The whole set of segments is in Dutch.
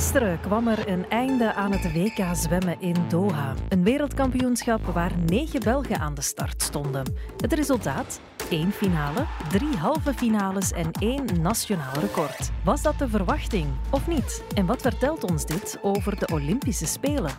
Gisteren kwam er een einde aan het WK zwemmen in Doha. Een wereldkampioenschap waar negen Belgen aan de start stonden. Het resultaat? één finale, drie halve finales en één nationaal record. Was dat de verwachting of niet? En wat vertelt ons dit over de Olympische Spelen?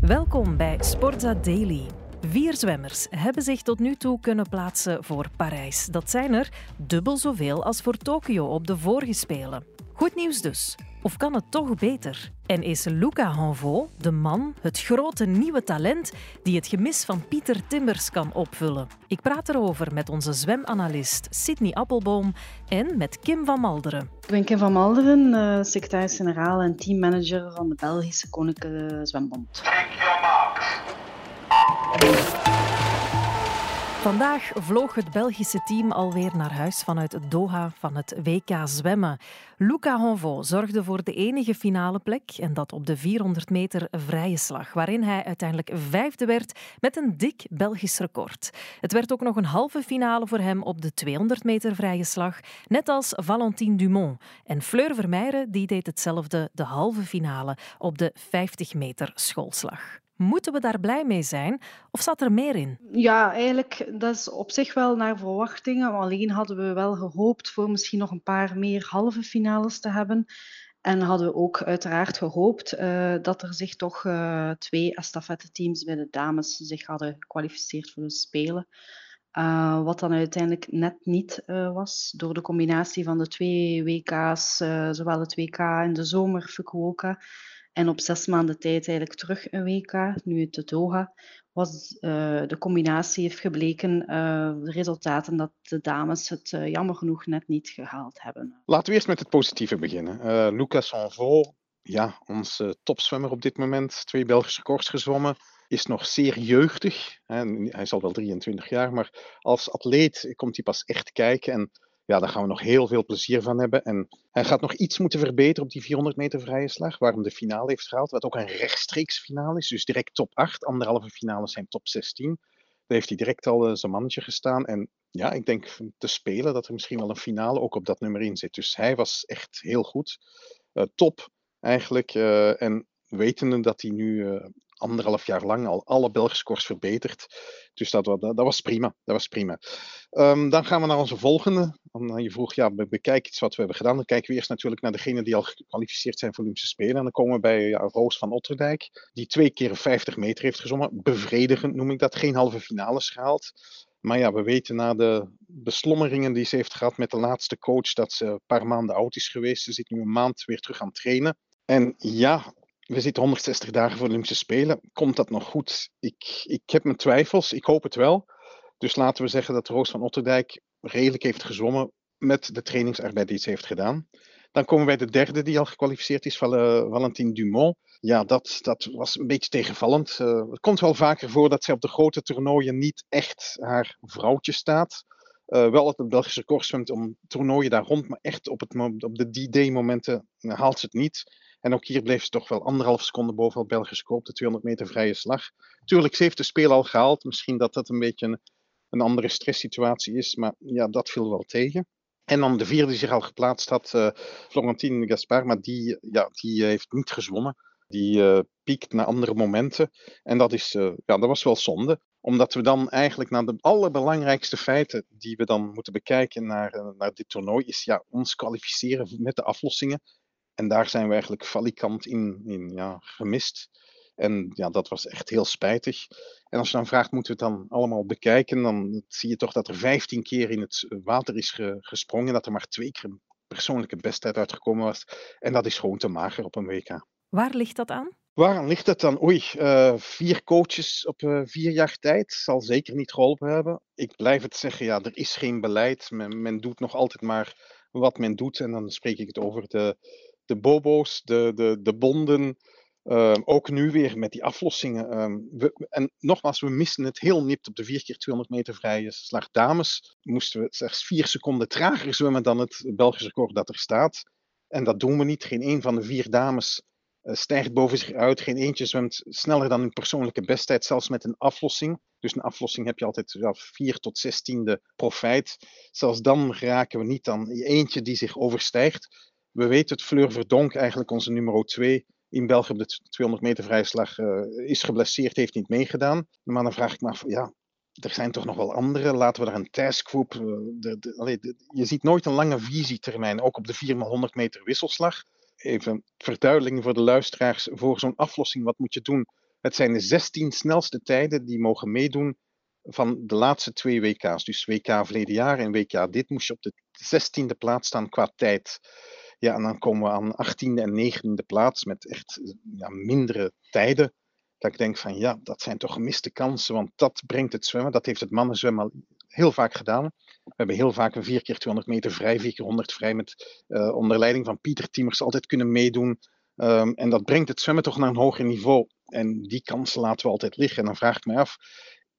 Welkom bij Sportza Daily. Vier zwemmers hebben zich tot nu toe kunnen plaatsen voor Parijs. Dat zijn er dubbel zoveel als voor Tokio op de vorige Spelen. Goed nieuws dus. Of kan het toch beter? En is Luca Hanvaux de man, het grote nieuwe talent die het gemis van Pieter Timbers kan opvullen? Ik praat erover met onze zwemanalist Sydney Appelboom en met Kim van Malderen. Ik ben Kim van Malderen, uh, secretaris-generaal en teammanager van de Belgische Koninklijke Zwembond. Vandaag vloog het Belgische team alweer naar huis vanuit Doha van het WK zwemmen. Luca Honvo zorgde voor de enige finale plek en dat op de 400 meter vrije slag, waarin hij uiteindelijk vijfde werd met een dik Belgisch record. Het werd ook nog een halve finale voor hem op de 200 meter vrije slag, net als Valentine Dumont. En Fleur Vermeijren die deed hetzelfde de halve finale op de 50 meter schoolslag. Moeten we daar blij mee zijn of zat er meer in? Ja, eigenlijk dat is op zich wel naar verwachtingen. Alleen hadden we wel gehoopt voor misschien nog een paar meer halve finales te hebben. En hadden we ook uiteraard gehoopt uh, dat er zich toch uh, twee estafette-teams bij de dames zich hadden gekwalificeerd voor de Spelen. Uh, wat dan uiteindelijk net niet was, door de combinatie van de twee WK's, zowel het WK in de zomer Fukuoka en op zes maanden tijd eigenlijk terug een WK, nu het Doha, was uh, de combinatie heeft gebleken, uh, de resultaten dat de dames het uh, jammer genoeg net niet gehaald hebben. Laten we eerst met het positieve beginnen. Lucas Sanvaux, ja, onze topzwemmer op dit moment, twee Belgische records gezwommen, is nog zeer jeugdig. Hij is al wel 23 jaar, maar als atleet komt hij pas echt kijken en ja, daar gaan we nog heel veel plezier van hebben. En hij gaat nog iets moeten verbeteren op die 400 meter vrije slag, waarom de finale heeft gehaald, wat ook een rechtstreeks finale is. Dus direct top 8, anderhalve finales zijn top 16. Daar heeft hij direct al uh, zijn mannetje gestaan. En ja, ik denk te spelen dat er misschien wel een finale ook op dat nummer in zit. Dus hij was echt heel goed. Uh, top eigenlijk. Uh, en wetende dat hij nu anderhalf jaar lang al alle Belgische scores verbeterd. Dus dat, dat, was prima. Dat was prima. Um, dan gaan we naar onze volgende. Dan, je vroeg, ja, bekijk iets wat we hebben gedaan. Dan kijken we eerst natuurlijk naar degenen die al gekwalificeerd zijn voor Olympische Spelen. En dan komen we bij ja, Roos van Otterdijk, die twee keer 50 meter heeft gezongen. Bevredigend noem ik dat. Geen halve finales gehaald. Maar ja, we weten na de beslommeringen die ze heeft gehad met de laatste coach dat ze een paar maanden oud is geweest. Ze zit nu een maand weer terug aan het trainen. En ja, we zitten 160 dagen voor de Olympische Spelen. Komt dat nog goed? Ik, ik heb mijn twijfels. Ik hoop het wel. Dus laten we zeggen dat Roos van Otterdijk redelijk heeft gezwommen met de trainingsarbeid die ze heeft gedaan. Dan komen wij de derde die al gekwalificeerd is, uh, Valentine Dumont. Ja, dat, dat was een beetje tegenvallend. Uh, het komt wel vaker voor dat zij op de grote toernooien niet echt haar vrouwtje staat. Uh, wel het Belgische record zwemt om toernooien daar rond, maar echt op, het, op de D-day-momenten haalt ze het niet. En ook hier bleef ze toch wel anderhalf seconde boven het Belgische koop, de 200 meter vrije slag. Tuurlijk, ze heeft de speel al gehaald. Misschien dat dat een beetje een, een andere stresssituatie is, maar ja, dat viel wel tegen. En dan de vierde die zich al geplaatst had, uh, Florentine Gaspar, maar die, ja, die heeft niet gezwommen. Die uh, piekt naar andere momenten. En dat, is, ja, dat was wel zonde omdat we dan eigenlijk naar de allerbelangrijkste feiten die we dan moeten bekijken naar, naar dit toernooi, is ja, ons kwalificeren met de aflossingen. En daar zijn we eigenlijk valikant in, in ja, gemist. En ja, dat was echt heel spijtig. En als je dan vraagt, moeten we het dan allemaal bekijken, dan zie je toch dat er 15 keer in het water is ge, gesprongen, dat er maar twee keer een persoonlijke besttijd uitgekomen was. En dat is gewoon te mager op een WK. Waar ligt dat aan? Waar ligt het dan? Oei, uh, vier coaches op uh, vier jaar tijd zal zeker niet geholpen hebben. Ik blijf het zeggen, ja, er is geen beleid. Men, men doet nog altijd maar wat men doet. En dan spreek ik het over de, de bobo's, de, de, de bonden. Uh, ook nu weer met die aflossingen. We, en nogmaals, we missen het heel nipt op de 4 keer 200 meter vrije slag dames. Moesten we slechts 4 seconden trager zwemmen dan het Belgisch record dat er staat. En dat doen we niet. Geen een van de vier dames uh, stijgt boven zich uit. Geen eentje zwemt sneller dan hun persoonlijke besttijd, zelfs met een aflossing. Dus een aflossing heb je altijd ja, 4 tot 16e profijt. Zelfs dan raken we niet aan eentje die zich overstijgt we weten het, Fleur Verdonk, eigenlijk onze nummer 2 in België op de 200 meter vrijslag, uh, is geblesseerd, heeft niet meegedaan. Maar dan vraag ik me af, ja, er zijn toch nog wel andere. Laten we daar een taskgroep. De, je ziet nooit een lange visietermijn, ook op de 4x100 meter wisselslag. Even verduidelijking voor de luisteraars. Voor zo'n aflossing, wat moet je doen? Het zijn de 16 snelste tijden die mogen meedoen van de laatste twee WK's. Dus WK verleden jaar en WK dit moest je op de 16e plaats staan qua tijd. Ja, en dan komen we aan 18e en 19e plaats met echt ja, mindere tijden. Dat ik denk van ja, dat zijn toch gemiste kansen, want dat brengt het zwemmen. Dat heeft het mannenzwemmen al heel vaak gedaan. We hebben heel vaak een 4 keer 200 meter vrij, 4 keer 100 vrij met uh, onder leiding van Pieter Timmers altijd kunnen meedoen. Um, en dat brengt het zwemmen toch naar een hoger niveau. En die kansen laten we altijd liggen. En dan vraag ik me af,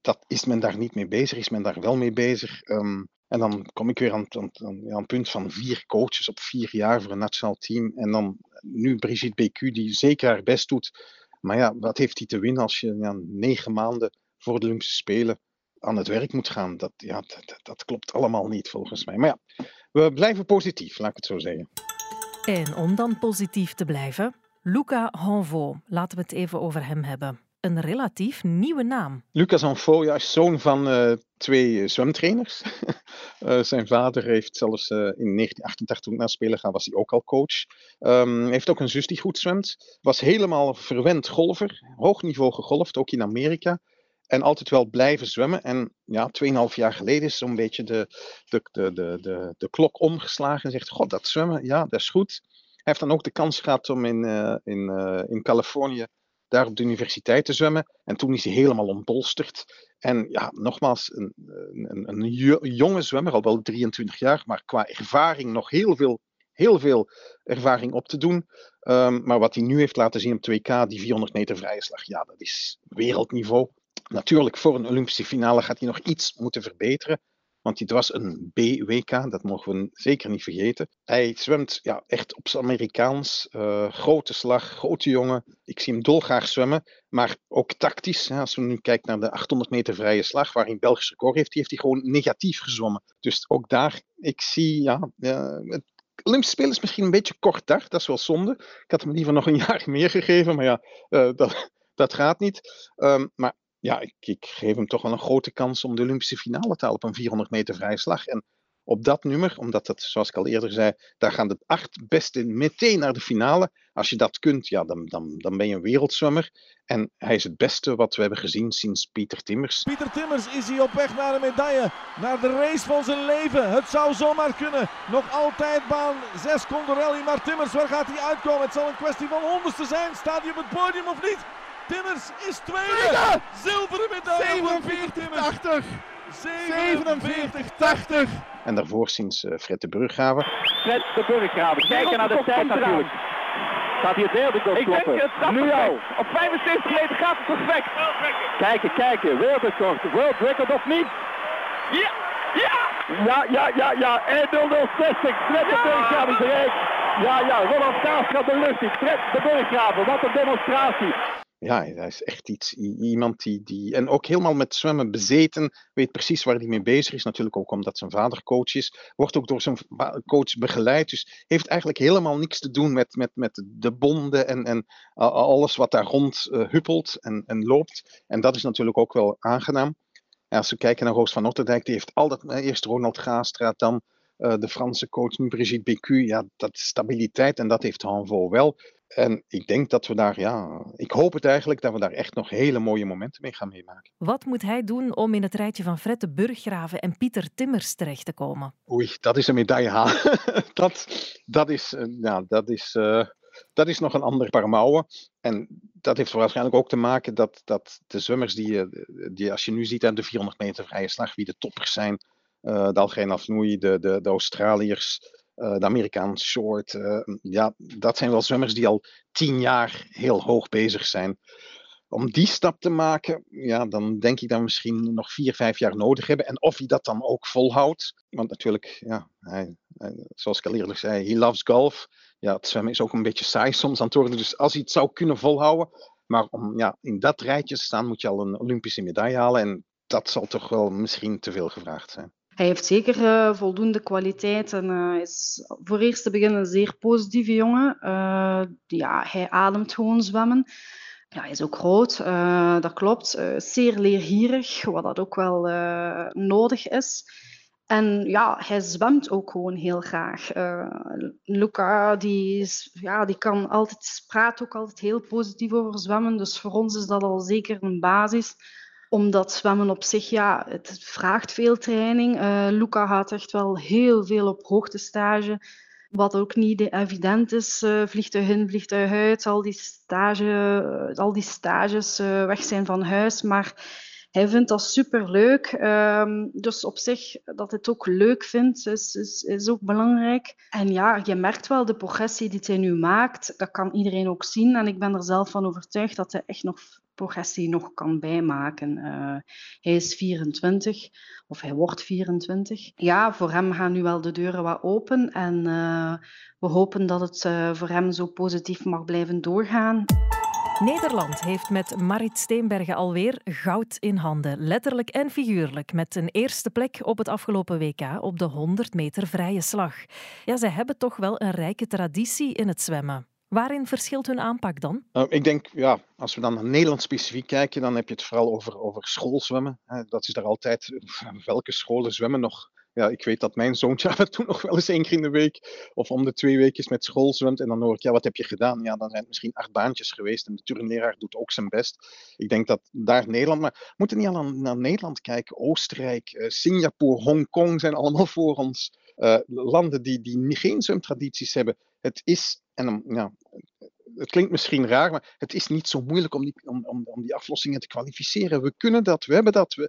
dat, is men daar niet mee bezig? Is men daar wel mee bezig? Um, en dan kom ik weer aan, aan, een punt van vier coaches op vier jaar voor een nationaal team. En dan nu Brigitte BQ, die zeker haar best doet. Maar ja, wat heeft hij te winnen als je ja, negen maanden voor de Olympische Spelen aan het werk moet gaan? Dat, ja, dat, dat klopt allemaal niet volgens mij. Maar ja, we blijven positief, laat ik het zo zeggen. En om dan positief te blijven, Luca Hanvaux. Laten we het even over hem hebben een relatief nieuwe naam. Lucas Anfo is zoon van uh, twee zwemtrainers. uh, zijn vader heeft zelfs in 1988, toen ik naar spelen ga, was hij ook al coach. Um, heeft ook een zus die goed zwemt. Was helemaal verwend golfer. Hoog niveau gegolfd, ook in Amerika. En altijd wel blijven zwemmen. En ja, 2,5 jaar geleden is zo'n beetje de, de, de, de, de, de klok omgeslagen. En zegt, god, dat zwemmen, ja, dat is goed. Hij heeft dan ook de kans gehad om in, in, in Californië daar op de universiteit te zwemmen. En toen is hij helemaal ontbolsterd. En ja, nogmaals, een, een, een jonge zwemmer, al wel 23 jaar, maar qua ervaring nog heel veel, heel veel ervaring op te doen. Um, maar wat hij nu heeft laten zien op 2K, die 400 meter vrije slag, ja, dat is wereldniveau. Natuurlijk, voor een Olympische finale gaat hij nog iets moeten verbeteren. Want dit was een B-WK, dat mogen we zeker niet vergeten. Hij zwemt ja, echt op zijn Amerikaans. Uh, grote slag, grote jongen. Ik zie hem dolgraag zwemmen. Maar ook tactisch. Als we nu kijken naar de 800 meter vrije slag, waarin Belgisch record heeft, heeft hij gewoon negatief gezwommen. Dus ook daar, ik zie, ja, het Olympische Spelen is misschien een beetje kort daar. Dat is wel zonde. Ik had hem liever nog een jaar meer gegeven, maar ja, uh, dat, dat gaat niet. Um, maar ja, ik, ik, geef hem toch wel een grote kans om de Olympische finale te halen op een 400 meter vrije slag. En op dat nummer, omdat dat, zoals ik al eerder zei, daar gaan de acht beste meteen naar de finale. Als je dat kunt, ja, dan, dan, dan ben je een wereldzwemmer. En hij is het beste wat we hebben gezien sinds Pieter Timmers. Pieter Timmers is hij op weg naar een medaille, naar de race van zijn leven. Het zou zomaar kunnen. Nog altijd baan 6 Condorelli, maar Timmers, waar gaat hij uitkomen? Het zal een kwestie van honderdste zijn. Staat hij op het podium of niet? Timmers is tweede. tweede. Zilveren medaille 47-80. 47-80. En daarvoor sinds uh, Fred de Bruggraven. Fred de Bruggraven. Kijken naar de tijd natuurlijk. Gaat hij het weer de Ik denk het. Nu al. Op 75 meter gaat het perfect. Kijken, kijken. Wereldrecord. World record of niet? Ja. Ja. Ja, ja, ja, ja. 1 0 60 Fred de Burggraven bereikt. Ja, ja. Roland Kaas gaat de lucht in. Fred de Burggraven. Wat een demonstratie ja, hij is echt iets, iemand die, die. En ook helemaal met zwemmen bezeten, weet precies waar hij mee bezig is. Natuurlijk ook omdat zijn vader coach is. Wordt ook door zijn coach begeleid. Dus heeft eigenlijk helemaal niks te doen met, met, met de bonden en, en alles wat daar rond uh, huppelt en, en loopt. En dat is natuurlijk ook wel aangenaam. En als we kijken naar Roos van Otterdijk, die heeft altijd eerst Ronald Gaastraat, dan uh, de Franse coach, Brigitte Bécu. Ja, dat is stabiliteit en dat heeft Hanvo wel. En ik denk dat we daar, ja, ik hoop het eigenlijk dat we daar echt nog hele mooie momenten mee gaan meemaken. Wat moet hij doen om in het rijtje van Fred de Burggraven en Pieter Timmers terecht te komen? Oei, dat is een medaille halen. dat, dat, is, eh, ja, dat, is, uh, dat is nog een ander paar mouwen. En dat heeft waarschijnlijk ook te maken dat, dat de zwemmers die, eh, die, als je nu ziet aan de 400 meter vrije slag, wie de toppers zijn, uh, Dalgeen Afnoei, de, de, de Australiërs, uh, de Amerikaanse short. Uh, ja, dat zijn wel zwemmers die al tien jaar heel hoog bezig zijn. Om die stap te maken, ja, dan denk ik dat we misschien nog vier, vijf jaar nodig hebben. En of hij dat dan ook volhoudt. Want natuurlijk, ja, zoals ik al eerder zei, he loves golf. Ja, het zwemmen is ook een beetje saai soms aan het worden. Dus als hij het zou kunnen volhouden. Maar om ja, in dat rijtje te staan, moet je al een Olympische medaille halen. En dat zal toch wel misschien te veel gevraagd zijn. Hij heeft zeker uh, voldoende kwaliteit en uh, is voor eerst te beginnen een zeer positieve jongen. Uh, ja, hij ademt gewoon zwemmen. Ja, hij is ook groot, dat klopt. zeer leergierig, wat dat ook wel nodig is. En ja, hij zwemt ook gewoon heel graag. Luca, die, is, ja, die kan altijd, praat ook altijd heel positief over zwemmen. Dus voor ons is dat al zeker een basis omdat zwemmen op zich, ja, het vraagt veel training. Uh, Luca gaat echt wel heel veel op hoogtestage. Wat ook niet evident is, uh, vliegtuig in, vliegtuig uit. Al die, stage, uh, al die stages weg zijn van huis. Maar hij vindt dat superleuk. Um, dus op zich, dat het ook leuk vindt, is, is, is ook belangrijk. En ja, je merkt wel de progressie die hij nu maakt. Dat kan iedereen ook zien. En ik ben er zelf van overtuigd dat hij echt nog progressie nog kan bijmaken. Uh, hij is 24 of hij wordt 24. Ja, voor hem gaan nu wel de deuren wat open en uh, we hopen dat het uh, voor hem zo positief mag blijven doorgaan. Nederland heeft met Marit Steenbergen alweer goud in handen. Letterlijk en figuurlijk. Met een eerste plek op het afgelopen WK op de 100 meter vrije slag. Ja, zij hebben toch wel een rijke traditie in het zwemmen. Waarin verschilt hun aanpak dan? Nou, ik denk, ja, als we dan naar Nederland specifiek kijken, dan heb je het vooral over, over schoolzwemmen. Dat is daar altijd, welke scholen zwemmen nog ja, ik weet dat mijn zoontje af en toe nog wel eens één keer in de week of om de twee weken met school zwemt. En dan hoor ik, ja, wat heb je gedaan? Ja, dan zijn het misschien acht baantjes geweest en de turnleraar doet ook zijn best. Ik denk dat daar Nederland, maar we moeten niet al naar Nederland kijken. Oostenrijk, uh, Singapore, Hongkong zijn allemaal voor ons. Uh, landen die, die geen zwemtradities hebben. Het is, en ja, het klinkt misschien raar, maar het is niet zo moeilijk om die, om, om, om die aflossingen te kwalificeren. We kunnen dat, we hebben dat. We,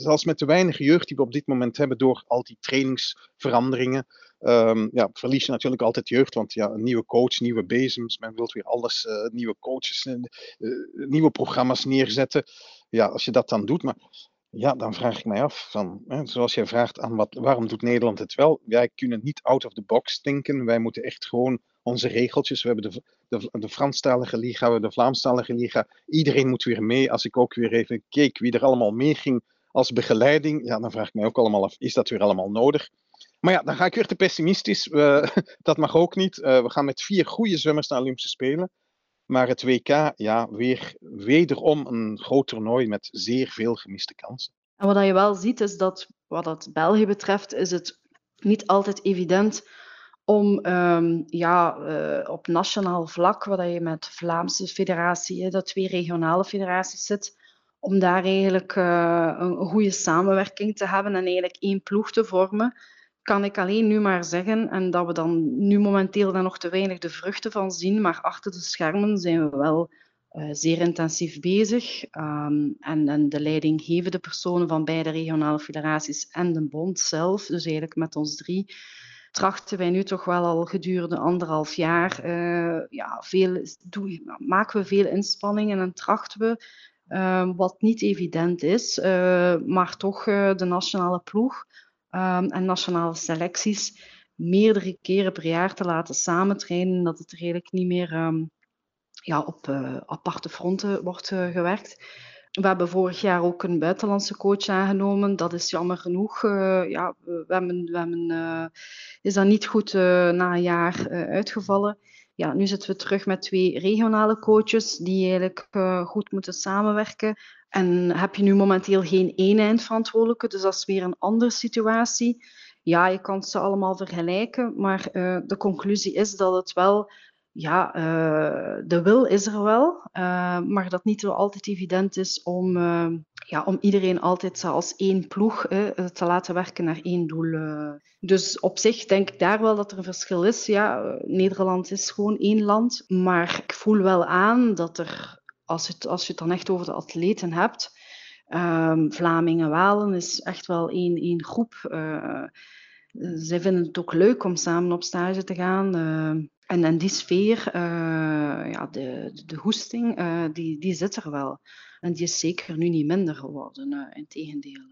zelfs met de weinige jeugd die we op dit moment hebben, door al die trainingsveranderingen, um, ja, verlies je natuurlijk altijd jeugd. Want ja, een nieuwe coach, nieuwe bezems, men wil weer alles, uh, nieuwe coaches, uh, nieuwe programma's neerzetten. Ja, als je dat dan doet, maar ja, dan vraag ik mij af, van, hè, zoals jij vraagt aan wat, waarom doet Nederland het wel? Wij kunnen niet out of the box denken. Wij moeten echt gewoon onze regeltjes. We hebben de, de, de Franstalige liga, we hebben de Vlaamstalige liga. Iedereen moet weer mee. Als ik ook weer even keek wie er allemaal mee ging als begeleiding, ja, dan vraag ik mij ook allemaal af, is dat weer allemaal nodig? Maar ja, dan ga ik weer te pessimistisch. dat mag ook niet. Uh, we gaan met vier goede zwemmers naar Olympische Spelen. Maar het WK, ja, weer wederom een groot toernooi met zeer veel gemiste kansen. En wat je wel ziet, is dat wat het België betreft, is het niet altijd evident om um, ja, uh, op nationaal vlak, waar je met de Vlaamse federatie, dat twee regionale federaties zit, om daar eigenlijk uh, een goede samenwerking te hebben en eigenlijk één ploeg te vormen, kan ik alleen nu maar zeggen, en dat we dan nu momenteel daar nog te weinig de vruchten van zien, maar achter de schermen zijn we wel uh, zeer intensief bezig. Um, en, en de leidinggevende personen van beide regionale federaties en de bond zelf, dus eigenlijk met ons drie, trachten wij nu toch wel al gedurende anderhalf jaar, uh, ja, veel, maken we veel inspanningen en trachten we, uh, wat niet evident is, uh, maar toch de nationale ploeg um, en nationale selecties meerdere keren per jaar te laten samentrainen, dat het eigenlijk niet meer um, ja, op aparte fronten wordt gewerkt. We hebben vorig jaar ook een buitenlandse coach aangenomen. Dat is jammer genoeg. Uh, ja, we hebben, we hebben, uh, is dat niet goed uh, na een jaar uitgevallen. Ja, nu zitten we terug met twee regionale coaches die eigenlijk goed moeten samenwerken. En heb je nu momenteel geen één eindverantwoordelijke, dus dat is weer een andere situatie. Ja, je kan ze allemaal vergelijken, maar de conclusie is dat het wel ja, uh, de wil is er wel, uh, maar dat niet altijd evident is om, uh, ja, om iedereen altijd als één ploeg te laten werken naar één doel. Dus op zich denk ik daar wel dat er een verschil is. Ja, Nederland is gewoon één land, maar ik voel wel aan dat er, als, het, als je het dan echt over de atleten hebt, um, Vlamingen, Walen is echt wel één, één groep. zij vinden het ook leuk om samen op stage te gaan en, en die sfeer, uh, ja, de, de hoesting, uh, die, die zit er wel. En die is zeker nu niet minder geworden, uh, in tegendeel.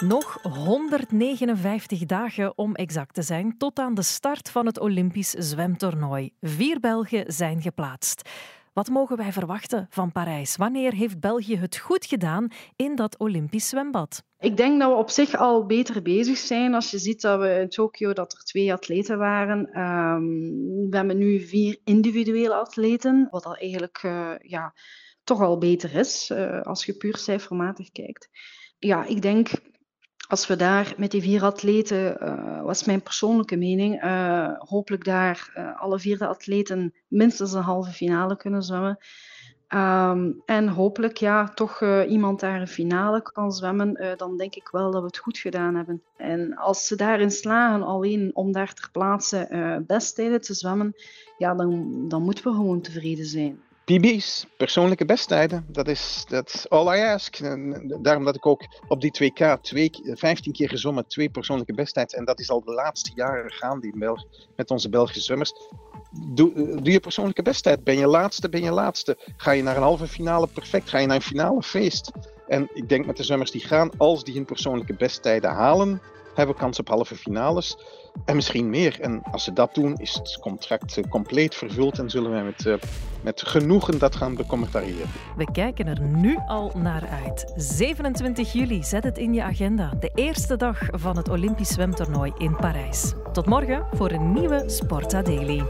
Nog 159 dagen om exact te zijn tot aan de start van het Olympisch zwemtoernooi. Vier Belgen zijn geplaatst. Wat mogen wij verwachten van Parijs? Wanneer heeft België het goed gedaan in dat Olympisch zwembad? Ik denk dat we op zich al beter bezig zijn. Als je ziet dat we in Tokio dat er twee atleten waren. Um, we hebben nu vier individuele atleten, wat al eigenlijk uh, ja, toch al beter is uh, als je puur cijfermatig kijkt. Ja, ik denk als we daar met die vier atleten, uh, was mijn persoonlijke mening, hopelijk daar alle vier de atleten minstens een halve finale kunnen zwemmen. Um, en hopelijk ja, toch uh, iemand daar een finale kan zwemmen, uh, dan denk ik wel dat we het goed gedaan hebben. En als ze daarin slagen alleen om daar ter plaatse uh, besttijden te zwemmen, ja, dan, dan moeten we gewoon tevreden zijn. PB's, persoonlijke besttijden, dat is all I ask. Daarom dat ik ook op die 2K twee, 15 keer gezwommen, twee persoonlijke besttijden. En dat is al de laatste jaren gaan die met onze Belgische zwemmers. Doe, je persoonlijke besttijd. Ben je laatste, ben je laatste. Ga je naar een halve finale, perfect. Ga je naar een finale, feest. En ik denk met de zwemmers die gaan, als die hun persoonlijke besttijden halen, hebben kans op halve finales. En misschien meer. En als ze dat doen, is het contract eh, compleet vervuld en zullen wij met, uh, met genoegen dat gaan becommentariëren. We kijken er nu al naar uit. 27 juli, zet het in je agenda. De eerste dag van het Olympisch zwemtoernooi in Parijs. Tot morgen voor een nieuwe Sporta Daily.